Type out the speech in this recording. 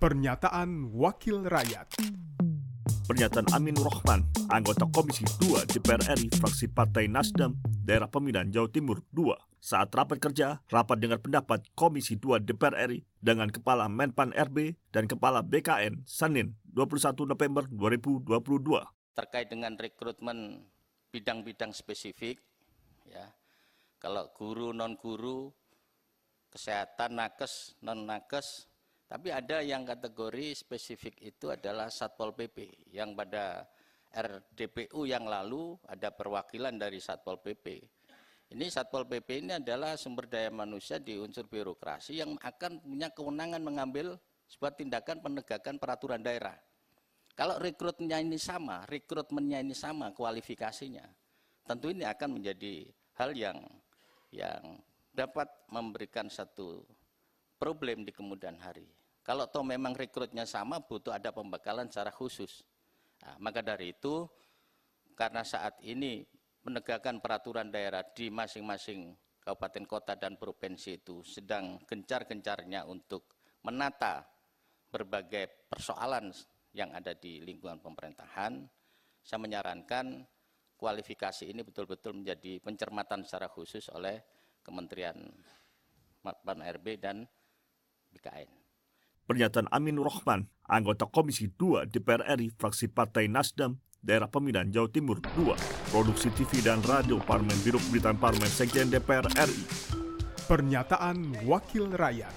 Pernyataan Wakil Rakyat. Pernyataan Amin Rohman, anggota Komisi 2 DPR RI fraksi Partai Nasdem, daerah pemilihan Jawa Timur 2, saat rapat kerja, rapat dengar pendapat Komisi 2 DPR RI dengan Kepala Menpan RB dan Kepala BKN Senin 21 November 2022. Terkait dengan rekrutmen bidang-bidang spesifik, ya, kalau guru non guru, kesehatan nakes non nakes, tapi ada yang kategori spesifik itu adalah Satpol PP yang pada RDPU yang lalu ada perwakilan dari Satpol PP. Ini Satpol PP ini adalah sumber daya manusia di unsur birokrasi yang akan punya kewenangan mengambil sebuah tindakan penegakan peraturan daerah. Kalau rekrutnya ini sama, rekrutmennya ini sama kualifikasinya, tentu ini akan menjadi hal yang yang dapat memberikan satu problem di kemudian hari. Kalau toh memang rekrutnya sama, butuh ada pembekalan secara khusus. Nah, maka dari itu, karena saat ini penegakan peraturan daerah di masing-masing kabupaten kota dan provinsi itu sedang gencar-gencarnya untuk menata berbagai persoalan yang ada di lingkungan pemerintahan, saya menyarankan kualifikasi ini betul-betul menjadi pencermatan secara khusus oleh Kementerian Pan RB dan BKN. Pernyataan Amin Rohman, anggota Komisi 2 DPR RI fraksi Partai Nasdem, daerah pemilihan Jawa Timur 2, produksi TV dan radio Parmen Biro Pemberitaan Parmen Sekjen DPR RI. Pernyataan Wakil Rakyat